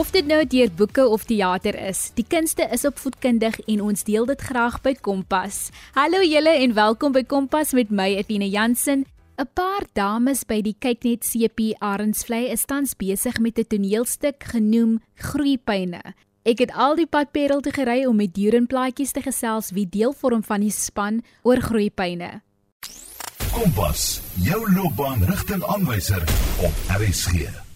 Of dit nou deur boeke of teater is, die kunste is opvoedkundig en ons deel dit graag by Kompas. Hallo julle en welkom by Kompas met my Athena Jansen. 'n Paar dames by die Kyknet CP Arendsvlei is tans besig met 'n toneelstuk genoem Groeipyne. Ek het al die pad Parel toe gery om met dierenplaatjies te gesels wie deel vorm van die span oor groeipyne. Kompas, jou loopbaanrigtingaanwyser op RSG.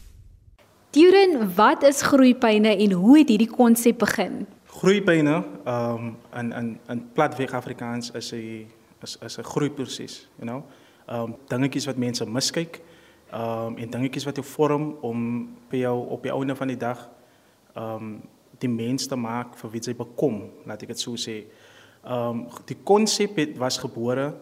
Duren, wat is groeipyne en hoe het hierdie konsep begin? Groeipyne, ehm um, in in in platweg Afrikaans is 'n is is 'n groeiproses, you know. Ehm um, dingetjies wat mense miskyk, ehm um, en dingetjies wat jou vorm om by jou op die ouene van die dag ehm um, die mens te maak vir wie jy bekom, laat ek dit so sê. Ehm um, die konsep het was gebore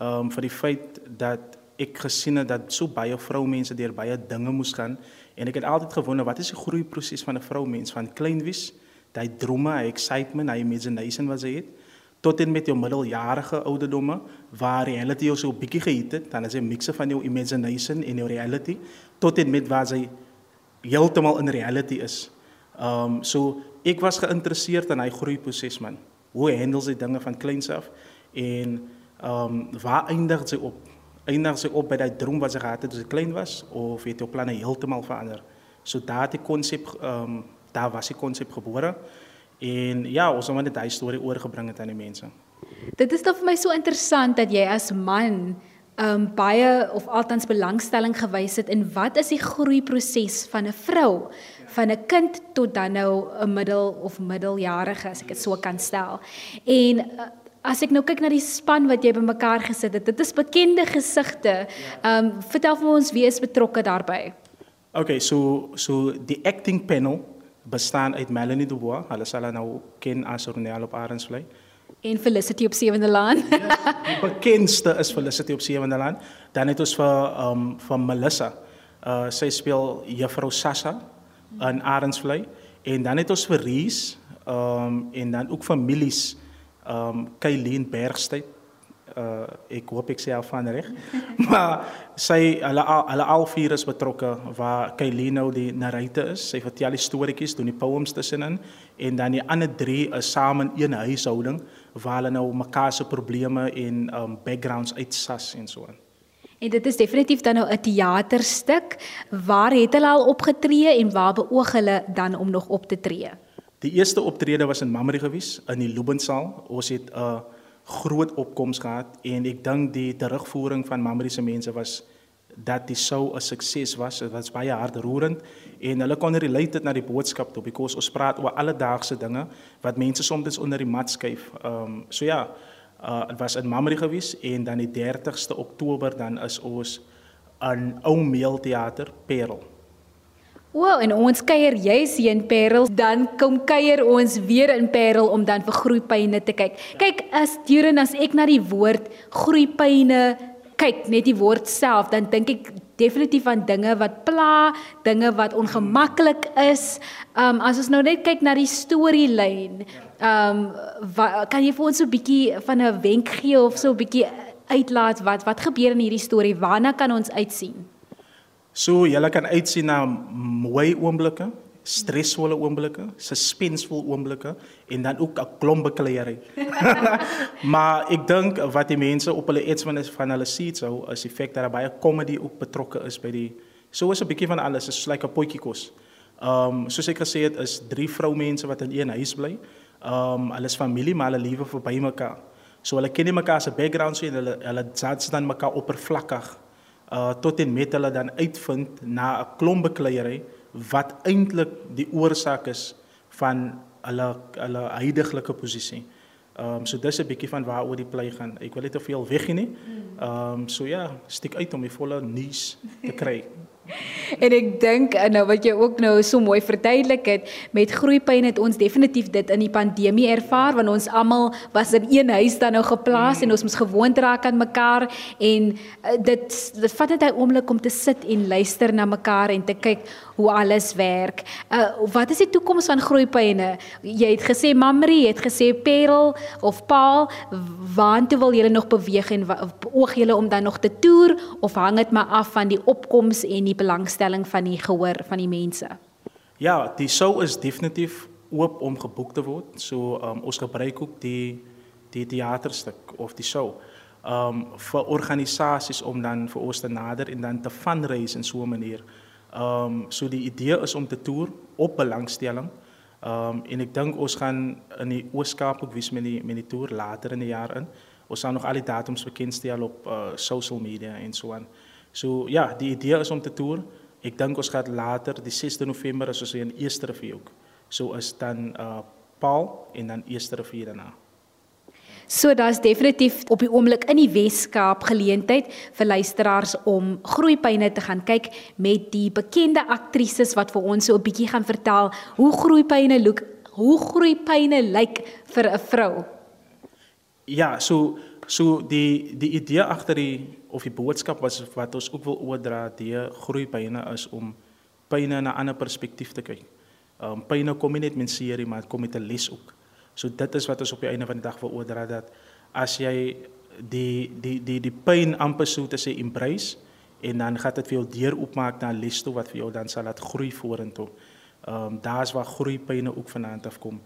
ehm um, vir die feit dat ek gesien het dat so baie vroumense deur baie dinge moes gaan En ek het altyd gewonder wat is die groeiproses van 'n vroumens van kleinwies, daai drome, hy excitement, hy imagination wat sy het, tot en met jou middeljarige ouderdomme waar reality jou so 'n bietjie gehet het, dan is 'n mix van jou imagination en jou reality tot en met waar sy heeltemal in reality is. Ehm um, so ek was geïnteresseerd in hy groeiproses man. Hoe handle sy dinge van kleins af en ehm um, waar eindig sy op? Eindig sy op by daai droom wat sy gehad het toe sy klein was of het jou planne heeltemal verander. So daar die konsep ehm um, daar was die konsep gebore. En ja, ons het net daai storie oorgebring het aan die mense. Dit is dan vir my so interessant dat jy as man ehm um, baie of althans belangstelling gewys het in wat is die groeiproses van 'n vrou van 'n kind tot dan nou 'n middel of middeljarige as ek dit so kan stel. En uh, As ek nou kyk na die span wat jy bymekaar gesit het, dit is bekende gesigte. Ehm um, vertel vir ons wie is betrokke daarbey. Okay, so so die acting panel bestaan uit Melanie Dubois, hulle sal nou ken as Ronel op Arensvlei. En Felicity op Sewende Laan. ja, die bekendste is Felicity op Sewende Laan. Dan het ons vir ehm um, van Melissa. Uh sy speel Juffrou Sassa in Arensvlei en dan het ons vir Reese ehm um, en dan ook families ehm um, Kylien Bergstedt uh ek hoop ek sê al van reg. maar sy hulle hulle al vier is betrokke waar Kylien nou die narrator is. Sy vertel die storieetjies, doen die poems tussenin en dan die ander drie is saam in een huishouding waar hulle nou mekaar se probleme en um backgrounds uitsas en so aan. En dit is definitief dan nou 'n teaterstuk. Waar het hulle al opgetree en waar beoog hulle dan om nog op te tree? Die eerste optrede was in Mamre gewees in die Lubensaal. Ons het 'n groot opkoms gehad en ek dink die terugvoering van Mamre se mense was dat die show 'n sukses was. Dit was baie hartroerend en hulle kon relate dit na die boodskap toe because ons praat oor alledaagse dinge wat mense soms onder die mat skuif. Ehm um, so ja, uh dit was in Mamre gewees en dan die 30ste Oktober dan is ons in Ou Meel Theater Parel. Wow, en ons kuier juis hier in Parel, dan kom kuier ons weer in Parel om dan vir groeipyne te kyk. Kyk, as Duren as ek na die woord groeipyne kyk, net die woord self, dan dink ek definitief aan dinge wat pla, dinge wat ongemaklik is. Um as ons nou net kyk na die storielyn, um wat, kan jy vir ons so 'n bietjie van 'n wenk gee of so 'n bietjie uitlaat wat wat gebeur in hierdie storie? Waarna kan ons uitsien? So jy kan uitsien na mooi oomblikke, stresvolle oomblikke, suspensevol oomblikke en dan ook 'n klomp bekleierery. maar ek dink wat die mense op hulle iets van is van hulle sien sou is die feit dat daar baie comedy ook betrokke is by die so is 'n bietjie van alles, is like 'n potjie kos. Ehm um, soos ek gesê het is drie vroumense wat in een huis bly. Ehm um, hulle is familie maar hulle lewe verby mekaar. So hulle ken nie mekaar se backgrounds nie en hulle hulle judge dan mekaar oppervlakkig uh tot en met hulle dan uitvind na 'n klomp bekleierery wat eintlik die oorsaak is van hulle hulle huidige posisie. Ehm um, so dis 'n bietjie van waaroor die play gaan. Ek wil net te veel weg nie. Ehm um, so ja, stiek uit om die volle nuus te kry. en ek dink eh, nou wat jy ook nou so mooi verduidelik het met groeipyn het ons definitief dit in die pandemie ervaar want ons almal was in een huis dan nou geplaas mm. en ons moes gewoond raak aan mekaar en uh, dit dit vat net 'n oomblik om te sit en luister na mekaar en te kyk hoe alles werk. Uh wat is die toekoms van groeipyne? Jy het gesê Mamri, jy het gesê Perel of Paul, waantoe wil julle nog beweeg en oog julle om dan nog te toer of hang dit maar af van die opkoms en die belangstelling van die gehoor van die mense? Ja, die show is definitief oop om geboek te word. So um, ons gebruik ook die die teaterstuk of die show um vir organisasies om dan vir ons te nader en dan te fundraise in so 'n manier. Um so die idee is om te toer op belangstelling. Um en ek dink ons gaan in die Ooskaap ook wys met die met die toer later in die jaar in. Ons sal nog al die datums bekendstel op uh, social media en so aan. So ja, die idee is om te toer. Ek dink ons gaan later die 6de November as ons in Eersterivier ook. So is dan uh Paul en dan Eersterivier daarna. So daar's definitief op die oomblik in die Wes-Kaap geleentheid vir luisteraars om groeipyne te gaan kyk met die bekende aktrises wat vir ons so 'n bietjie gaan vertel hoe groeipyne look, hoe groeipyne lyk vir 'n vrou. Ja, so so die die idee agter die of die boodskap was wat ons ook wil oordra die groeipyne is om pyne na 'n ander perspektief te kyk. Ehm um, pyne kom nie net met serie maar dit kom met 'n les ook. So dit is wat ons op die einde van die dag wil oordra dat as jy die die die die pyn amper so te sê embrace en dan gaan dit vir jou deur oopmaak na les toe wat vir jou dan sal laat groei vorentoe. Ehm um, daar's waar groei pyne ook vanaand afkom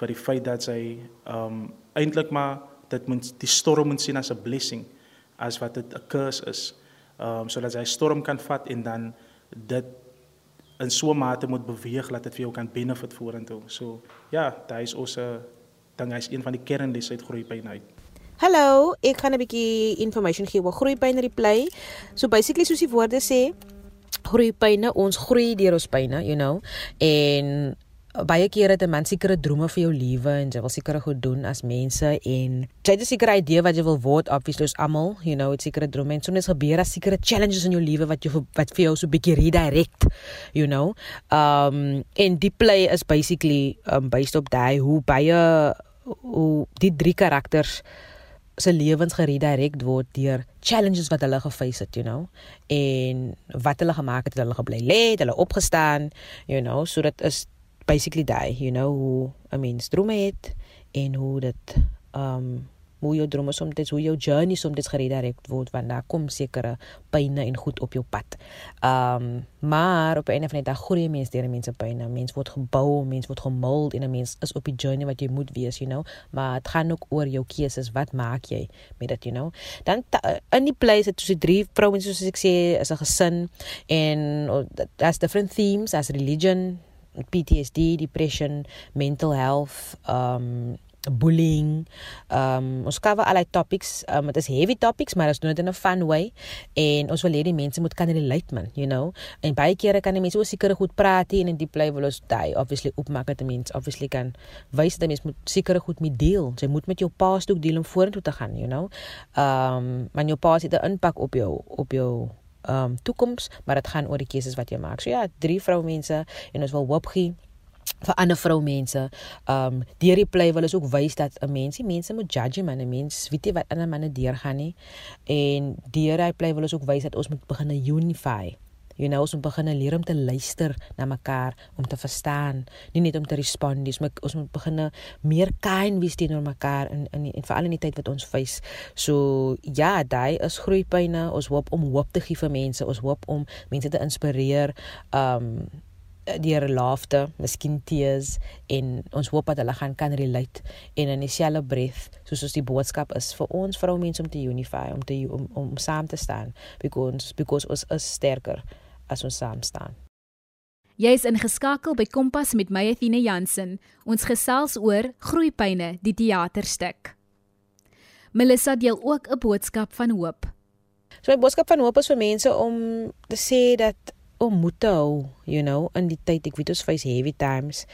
vir die feit dat sy ehm um, eintlik maar dit moet die storm moet sien as 'n blessing as wat dit 'n curse is. Ehm um, sodat hy storm kan vat en dan dit in so 'n mate moet beweeg dat dit vir jou kan benefit vorentoe. So ja, daai is ons 'n uh, ding, hy's een van die kernlesse uit groeipyn uit. Hallo, ek gaan 'n bietjie information gee oor groeipyn replay. So basically soos die woorde sê, groeipyne, ons groei deur ons pyne, you know. En baie kere het 'n mens sekere drome vir jou lewe en jy wil sekere goed doen as mense en jy het 'n sekere idee wat jy wil word obviously ons almal you know het sekere drome en soms gebeur daar sekere challenges in jou lewe wat jy wat vir jou so 'n bietjie redirect you know um en die play is basically um based op daai hoe baie hoe die drie karakters se lewens geredirect word deur challenges wat hulle geface het, you know. En wat hulle gemaak het, hulle gebly lê, hulle opgestaan, you know, so dit is basically die, you know, hoe 'n mens drome het en hoe dit um hoe jou drome soms hoe jou journey soms geredirect word want daar kom sekere pyne en goed op jou pad. Um maar op 'n einde van die dag groei mense deur mense pyne. Mense word gebou, mense word gemold en 'n mens is op die journey wat jy moet wees, you know. Maar dit gaan ook oor jou keuses. Wat maak jy met dit, you know? Dan in die place het tussen drie vrouens soos ek sê, is 'n gesin en oh, that's different themes as religion PTSD, depression, mental health, um bullying. Um ons cover al die topics. Um dit is heavy topics, maar ons doen dit in 'n fun way en ons wil hê die mense moet kan relate man, you know. En baie kere kan die mense ook seker goed praat en in die play wil ons daai obviously opmaak dat die mense obviously kan wys dat die mense moet seker goed mee deel. Jy moet met jou past ook deel om vorentoe te gaan, you know. Um man jou past het 'n impak op jou op jou um toekoms, maar dit gaan oor die keuses wat jy maak. So ja, drie vroumense en ons wil hoop gee vir ander vroumense. Um deur die play wil ons ook wys dat 'n mensie mense moet judge man, 'n mens weet jy wat ander manne deurgaan nie. En deur die play wil ons ook wys dat ons moet begin unify you know ons moet begin leer om te luister na mekaar om te verstaan nie net om te respond maar ons moet begin meer kind wees teenoor mekaar in in en veral in die tyd wat ons face so ja daai is groeipyne. Ons hoop om hoop te gee vir mense. Ons hoop om mense te inspireer um deur laugte, miskien tears en ons hoop dat hulle gaan kan relate. En in dieselfde breath soos ons die boodskap is vir ons vroumense om te unify om te om, om saam te staan. Because because ons is sterker as ons saam staan. Jy is ingeskakel by Kompas met my Athena Jansen. Ons gesels oor Groeipyne, die teaterstuk. Melissa deel ook 'n boodskap van hoop. So my boodskap van hoop is vir mense om te sê dat om moed te hou, you know, in die tyd ek weet ons face heavy times.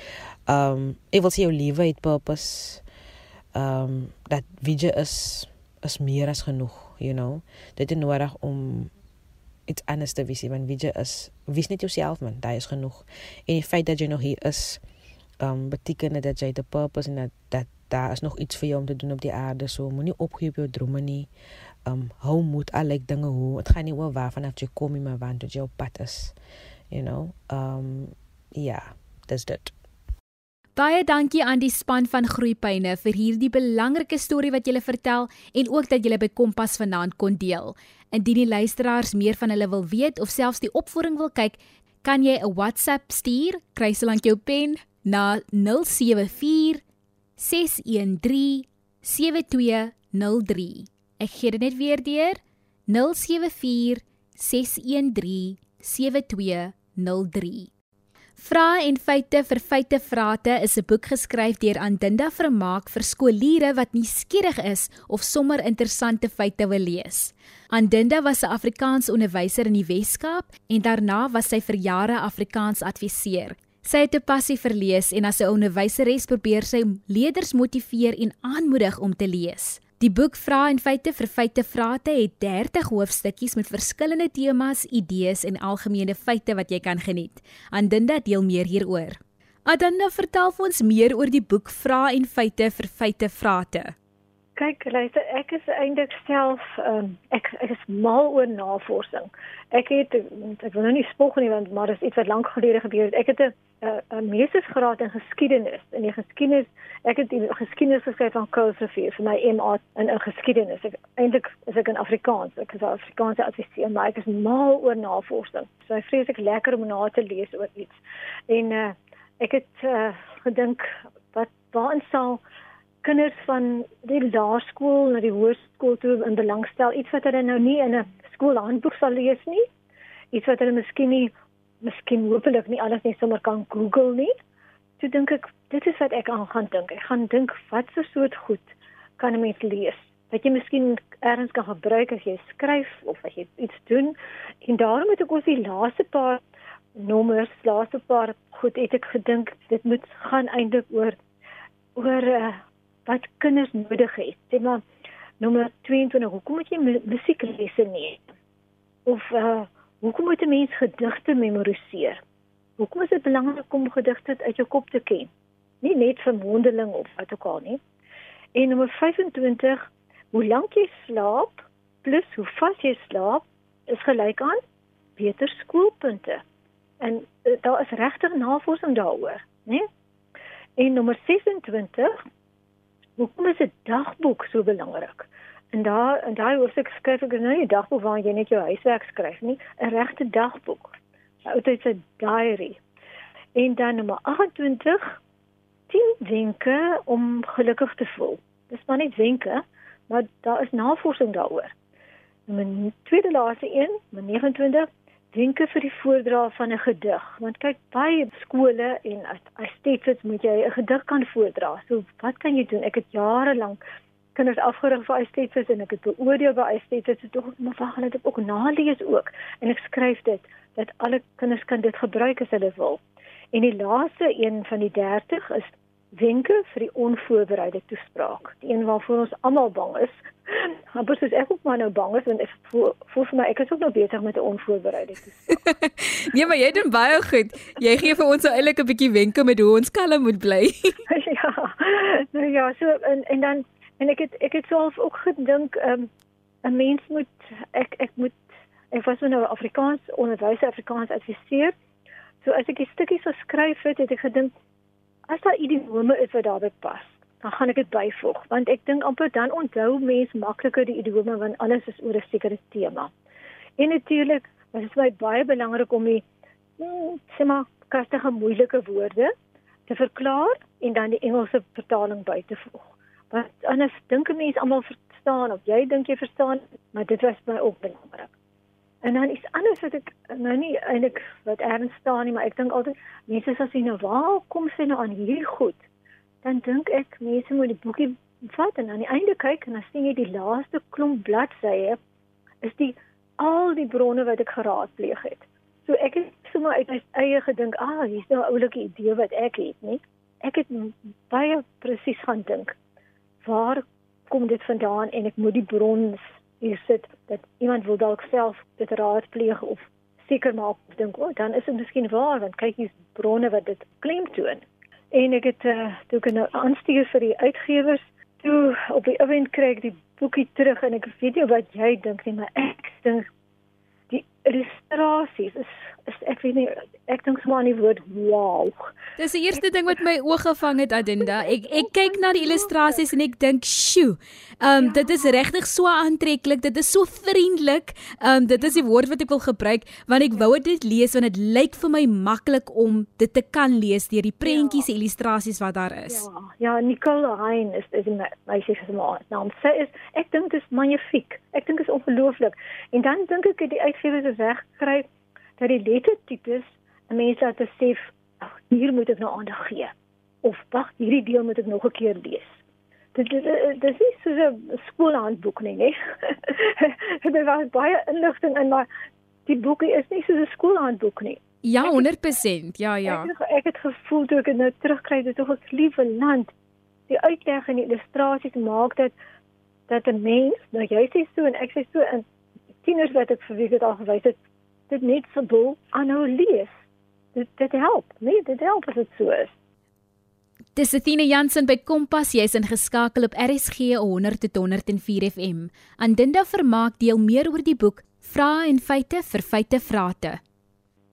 Um ek wil sê jou lewe het purpose. Um dat wie is is meer as genoeg, you know. Dit is nodig om iets anders te wees, want wie jy is, wees net jouself man, daai is genoeg. En die feit dat jy nog hier is, um beteken dat jy 'n purpose en dat dat daar is nog iets vir jou om te doen op die aarde, so moenie opgee op jou drome nie. Um hou moed al like dinge hoe, dit gaan nie oor waarvan af jy kom nie, maar waar jy op pad is. You know? Um ja, yeah, dis dit. Baie dankie aan die span van Groeipyne vir hierdie belangrike storie wat julle vertel en ook dat julle by Kompas vanaand kon deel. Indien die luisteraars meer van hulle wil weet of selfs die opvoering wil kyk, kan jy 'n WhatsApp stuur, kry sōlank jou pen na 074 613 7203. Ek gee dit net weer deur. 074 613 7203. Vrae en feite vir feite vrate is 'n boek geskryf deur Andinda Vermaak vir skooliere wat nuuskierig is of sommer interessante feite wil lees. Andinda was 'n Afrikaans onderwyser in die Wes-Kaap en daarna was sy vir jare Afrikaans adviseur. Sy het 'n passie vir lees en as 'n onderwyseres probeer sy leerders motiveer en aanmoedig om te lees. Die boek Vra en feite vir feite vrate het 30 hoofstukkies met verskillende temas, idees en algemene feite wat jy kan geniet. Andinda deel meer hieroor. Adinda vertel vir ons meer oor die boek Vra en feite vir feite vrate. Kyk, luister, ek is eintlik self um, ek ek is mal oor navorsing. Ek het ek wil nou nie spog nie want maar dis iets wat lank gelede gebeur het. Ek het 'n 'n meestersgraad in geskiedenis. In die geskiedenis, ek het die geskiedenis geskryf van Kosovo vir my MA in 'n geskiedenis. Ek eintlik is ek in Afrikaans. Ek is Afrikaanse adviseur, maar ek is mal oor navorsing. So ek vrees ek lekker om na te lees oor iets. En uh, ek het uh, gedink wat waarin sal kinders van die laerskool na die hoërskool toe in belangstel. Iets wat hulle nou nie in 'n skoolhandboek sal lees nie. Iets wat hulle miskien nie miskien hopelik nie alles net sommer kan Google nie. Toe dink ek dit is wat ek aan gaan dink. Ek gaan dink wat so soort goed kan 'n mens lees? Wat jy miskien ergens kan gebruik as jy skryf of as jy iets doen. En daarom het ek ons die laaste paar nommers laaste paar goed het ek gedink dit moet gaan eintlik oor oor uh, wat kinders nodig het. Sê maar nommer 22, hoekom moet jy musieklesse neem? Of uh hoekom moet 'n mens gedigte memoriseer? Hoekom is dit belangrik om gedigte uit jou kop te ken? Nie net vir mondeling of wat ook al nie. En nommer 25, hoe lank jy slaap plus hoe vas jy slaap is gelyk aan beter skoolpunte. En uh, daar is regtig navorsing daaroor, né? En nommer 26 hoekom is 'n dagboek so belangrik? En daar en daai hoofstuk skryf ek nou nie 'n dagboek waarin jy net jou huiswerk skryf nie, 'n regte dagboek. 'n Oudtydse diary. En dan nommer 28 10 wenke om gelukkig te voel. Dis maar net wenke, maar daar is navorsing daaroor. Nommer tweede laaste een, nommer 29 wenke vir die voordra van 'n gedig. Want kyk baie skole en as steeds moet jy 'n gedig kan voordra. So wat kan jy doen? Ek het jare lank kinders afgerig vir esthetes en ek het beoordeel by esthetes so tog maar wag hulle dit ook nalees ook. En ek skryf dit dat alle kinders kan dit gebruik as hulle wil. En die laaste een van die 30 is wenke vir die onvoorbereide toespraak. Die een waarvoor ons almal bang is. Maar presies ek ook maar nou bang is want ek voel, voel vir my ek is ook nog besig met 'n onvoorbereide toespraak. nee, maar jy doen baie goed. Jy gee vir ons nou eintlik 'n bietjie wenke met hoe ons kalm moet bly. ja. Nou ja, so en en dan en ek het ek het self ook gedink 'n um, 'n mens moet ek ek moet ek was nou Afrikaans onderwyser Afrikaans adviseer. So as ek die stukkies geskryf het, het ek gedink as daar idiome is wat daarbey pas, dan gaan ek dit byvoeg want ek dink amper dan onthou mense makliker die idiome want alles is oor 'n sekere tema. En natuurlik, dit is my baie belangrik om die hmm, sê maar kastige moeilike woorde te verklaar en dan die Engelse vertaling by te voeg. Want anders dink 'n mens almal verstaan of jy dink jy verstaan, maar dit was my ook belangrik. En dan is anders wat ek nou nie eintlik wat erns staan nie, maar ek dink altyd mense as jy nou waar kom sy nou aan hierdie goed, dan dink ek mense moet die boekie vat en aan die einde kyk en dan sien jy die laaste klomp bladsye is die al die bronne wat ek geraadpleeg het. So ek het sommer uit my eie gedink, ah, hier's nou 'n oulike idee wat ek het, nie? Ek het baie presies gaan dink. Waar kom dit vandaan en ek moet die bron hier sit dat iemand wil dalk self dit raadpleeg of seker maak of dink, "O, oh, dan is dit miskien waar want kyk hier's bronne wat dit klemtoon." En ek het uh, toe kan nou aanstuur vir die uitgewers. Toe op die event kry ek die boekie terug en ek weet nie wat jy dink nie, maar ek dink illustrasies is is ek weet nie ek dink sommer aan die woord wow. Dis die eerste ding wat my oog gevang het Adinda. Ek ek kyk na die illustrasies en ek dink, "Sjoe. Ehm um, dit is regtig so aantreklik. Dit is so vriendelik. Ehm um, dit is die woord wat ek wil gebruik want ek wou dit lees want dit lyk vir my maklik om dit te kan lees deur die prentjies en ja. illustrasies wat daar is." Ja, ja, Nicole Hein is is my meisie se naam. Sy is ek dink dit is magnifiek. Ek dink dit is ongelooflik. En dan dink ek die uitgewer is reg gekry dat die lettertipes 'n mens laat besef, ag, hier moet ek nou aandag gee. Of wag, hierdie deel moet ek nog 'n keer lees. Dit dit dit is so 'n skoolhandboek nie, nee. Dit was baie inligting in maar die boekie is nie so 'n skoolhandboek nie. Ja, 100%. Ja, ja. Ek het, ek het gevoel toe ek dit nou terugkry, dit is 'n liewe land. Die uitleg en die illustrasies maak dit dat 'n mens, nou jy sê so en ek sê so in tieners wat ek vir wie dit al gewys het, dit net verbou aanhou lees. Dit dit help. Nee, dit help as dit so is. Dis Athena Jansen by Kompas, jy's ingeskakel op RSG 100 tot 104 FM. Andinda Vermaak deel meer oor die boek Vrae en feite vir feite vrate.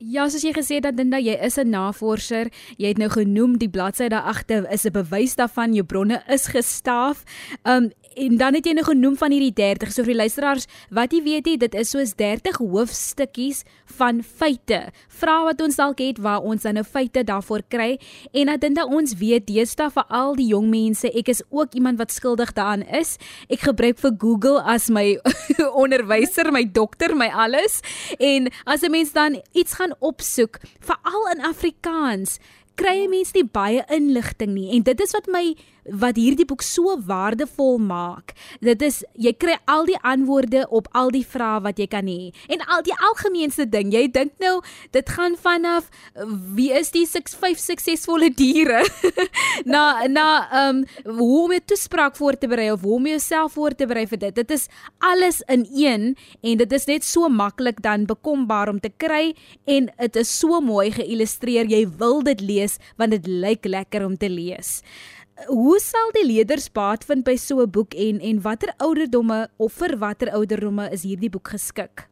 Ja, soos jy gesê het dat Dinda, jy is 'n navorser. Jy het nou genoem die bladsy daar agter is 'n bewys daarvan jou bronne is gestaaf. Um en dan het jy nou genoem van hierdie 30 so vir die luisteraars wat jy weet jy dit is soos 30 hoofstukkies van feite. Vra wat ons dalk het waar ons dan nou feite daarvoor kry. En dat dit ons weet deesdae vir al die jong mense ek is ook iemand wat skuldig daaraan is. Ek gebruik vir Google as my onderwyser my dokter my alles. En as 'n mens dan iets gaan opsoek veral in Afrikaans kry 'n mens nie baie inligting nie. En dit is wat my wat hierdie boek so waardevol maak. Dit is jy kry al die antwoorde op al die vrae wat jy kan hê. En al die algemeenste ding, jy dink nou dit gaan vanaf wie is die 6 5 suksesvolle diere na na ehm um, hoe om 'n toespraak voor te berei of hoe om jouself voor te berei vir dit. Dit is alles in een en dit is net so maklik dan bekombaar om te kry en dit is so mooi geïllustreer. Jy wil dit lees want dit lyk lekker om te lees. Hoe sal die leerders baat vind by so 'n boek en en watter ouderdomme of vir watter ouderdomme is hierdie boek geskik?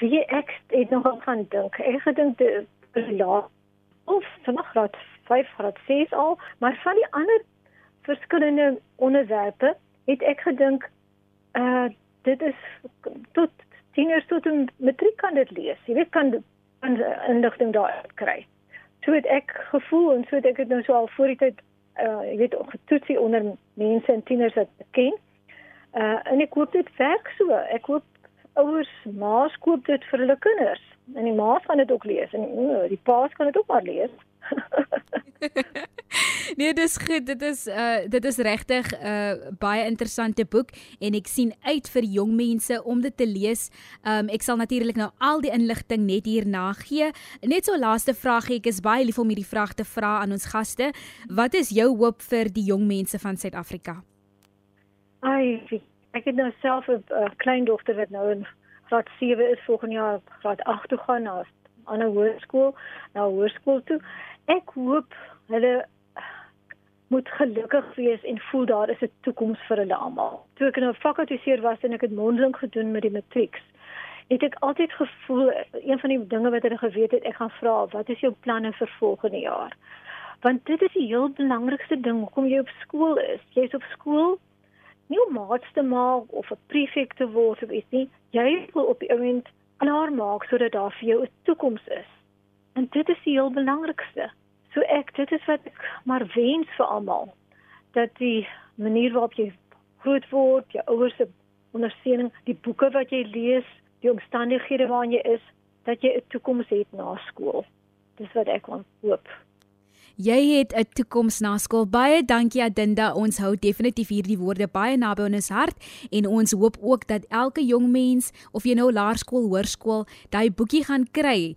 Wie ek het nog gaan dink. Ek gedink die ja of vanaf graad 5 graad 6 al, maar van die ander verskillende onderwerpe het ek gedink uh dit is tot tieners tot 'n matriek kan dit lees. Jy weet kan kan inligting daar kry. So het ek gevoel en so het ek dit nou so al voor die tyd uh jy weet getoetsie onder mense en tieners wat ken. Uh en ek hoop dit werk so. Ek hoop ouers maas koop dit vir hulle kinders en die maas gaan dit ook lees en uh, die paas kan dit ook maar lees. nee, dis goed. Dit is uh dit is regtig 'n uh, baie interessante boek en ek sien uit vir jong mense om dit te lees. Um ek sal natuurlik nou al die inligting net hierna gee. Net so laaste vraagie, ek is baie lief om hierdie vraag te vra aan ons gaste. Wat is jou hoop vir die jong mense van Suid-Afrika? Ai, ek het nou self 'n uh, kleindogter wat nou in graad 7 is volgende jaar graad 8 toe gaan na 'n ander hoërskool, na hoërskool toe. Ek hoop hulle moet gelukkig wees en voel daar is 'n toekoms vir hulle almal. Toe ek nou fakultiseer was en ek het mondeling gedoen met die matrieks, het ek altyd gevoel een van die dinge wat hulle geweet het, ek gaan vra, wat is jou planne vir volgende jaar? Want dit is die heel belangrikste ding hoekom jy op skool is. Jy's op skool nie om maats te maak of 'n prefek te word of iets nie. Jy wil op die oomblik klaar maak sodat daar vir jou 'n toekoms is. En dit is die heel belangrikste. So ek dit is wat ek maar wens vir almal dat die manier waarop jy groot word, jou ouers se ondersteuning, die boeke wat jy lees, die omstandighede waarin jy is, dat jy 'n toekoms het na skool. Dis wat ek hoop. Jy het 'n toekoms na skool. Baie dankie Adinda. Ons hou definitief hierdie woorde baie naby aan ons hart en ons hoop ook dat elke jong mens of jy nou laerskool, hoërskool, daai boekie gaan kry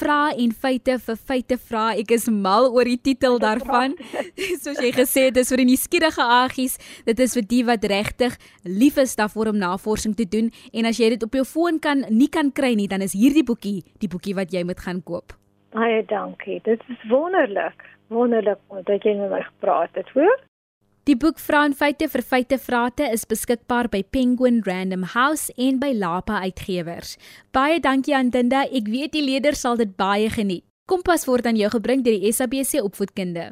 vra en feite vir feite vra. Ek is mal oor die titel daarvan. Soos jy gesê het, dis vir die nuuskierige aggies. Dit is vir die wat regtig lief is daarvoor om navorsing te doen en as jy dit op jou foon kan nie kan kry nie, dan is hierdie boekie die boekie wat jy moet gaan koop. Baie dankie. Dit is wonderlik. Wonderlik dat jy met my gepraat het, hoor? Die boek Vrouenfeite vir feite vrate is beskikbaar by Penguin Random House en by Lapa Uitgewers. Baie dankie aan Dinda. Ek weet die leerders sal dit baie geniet. Kompas word aan jou gebring deur die SABC Opvoedkunde.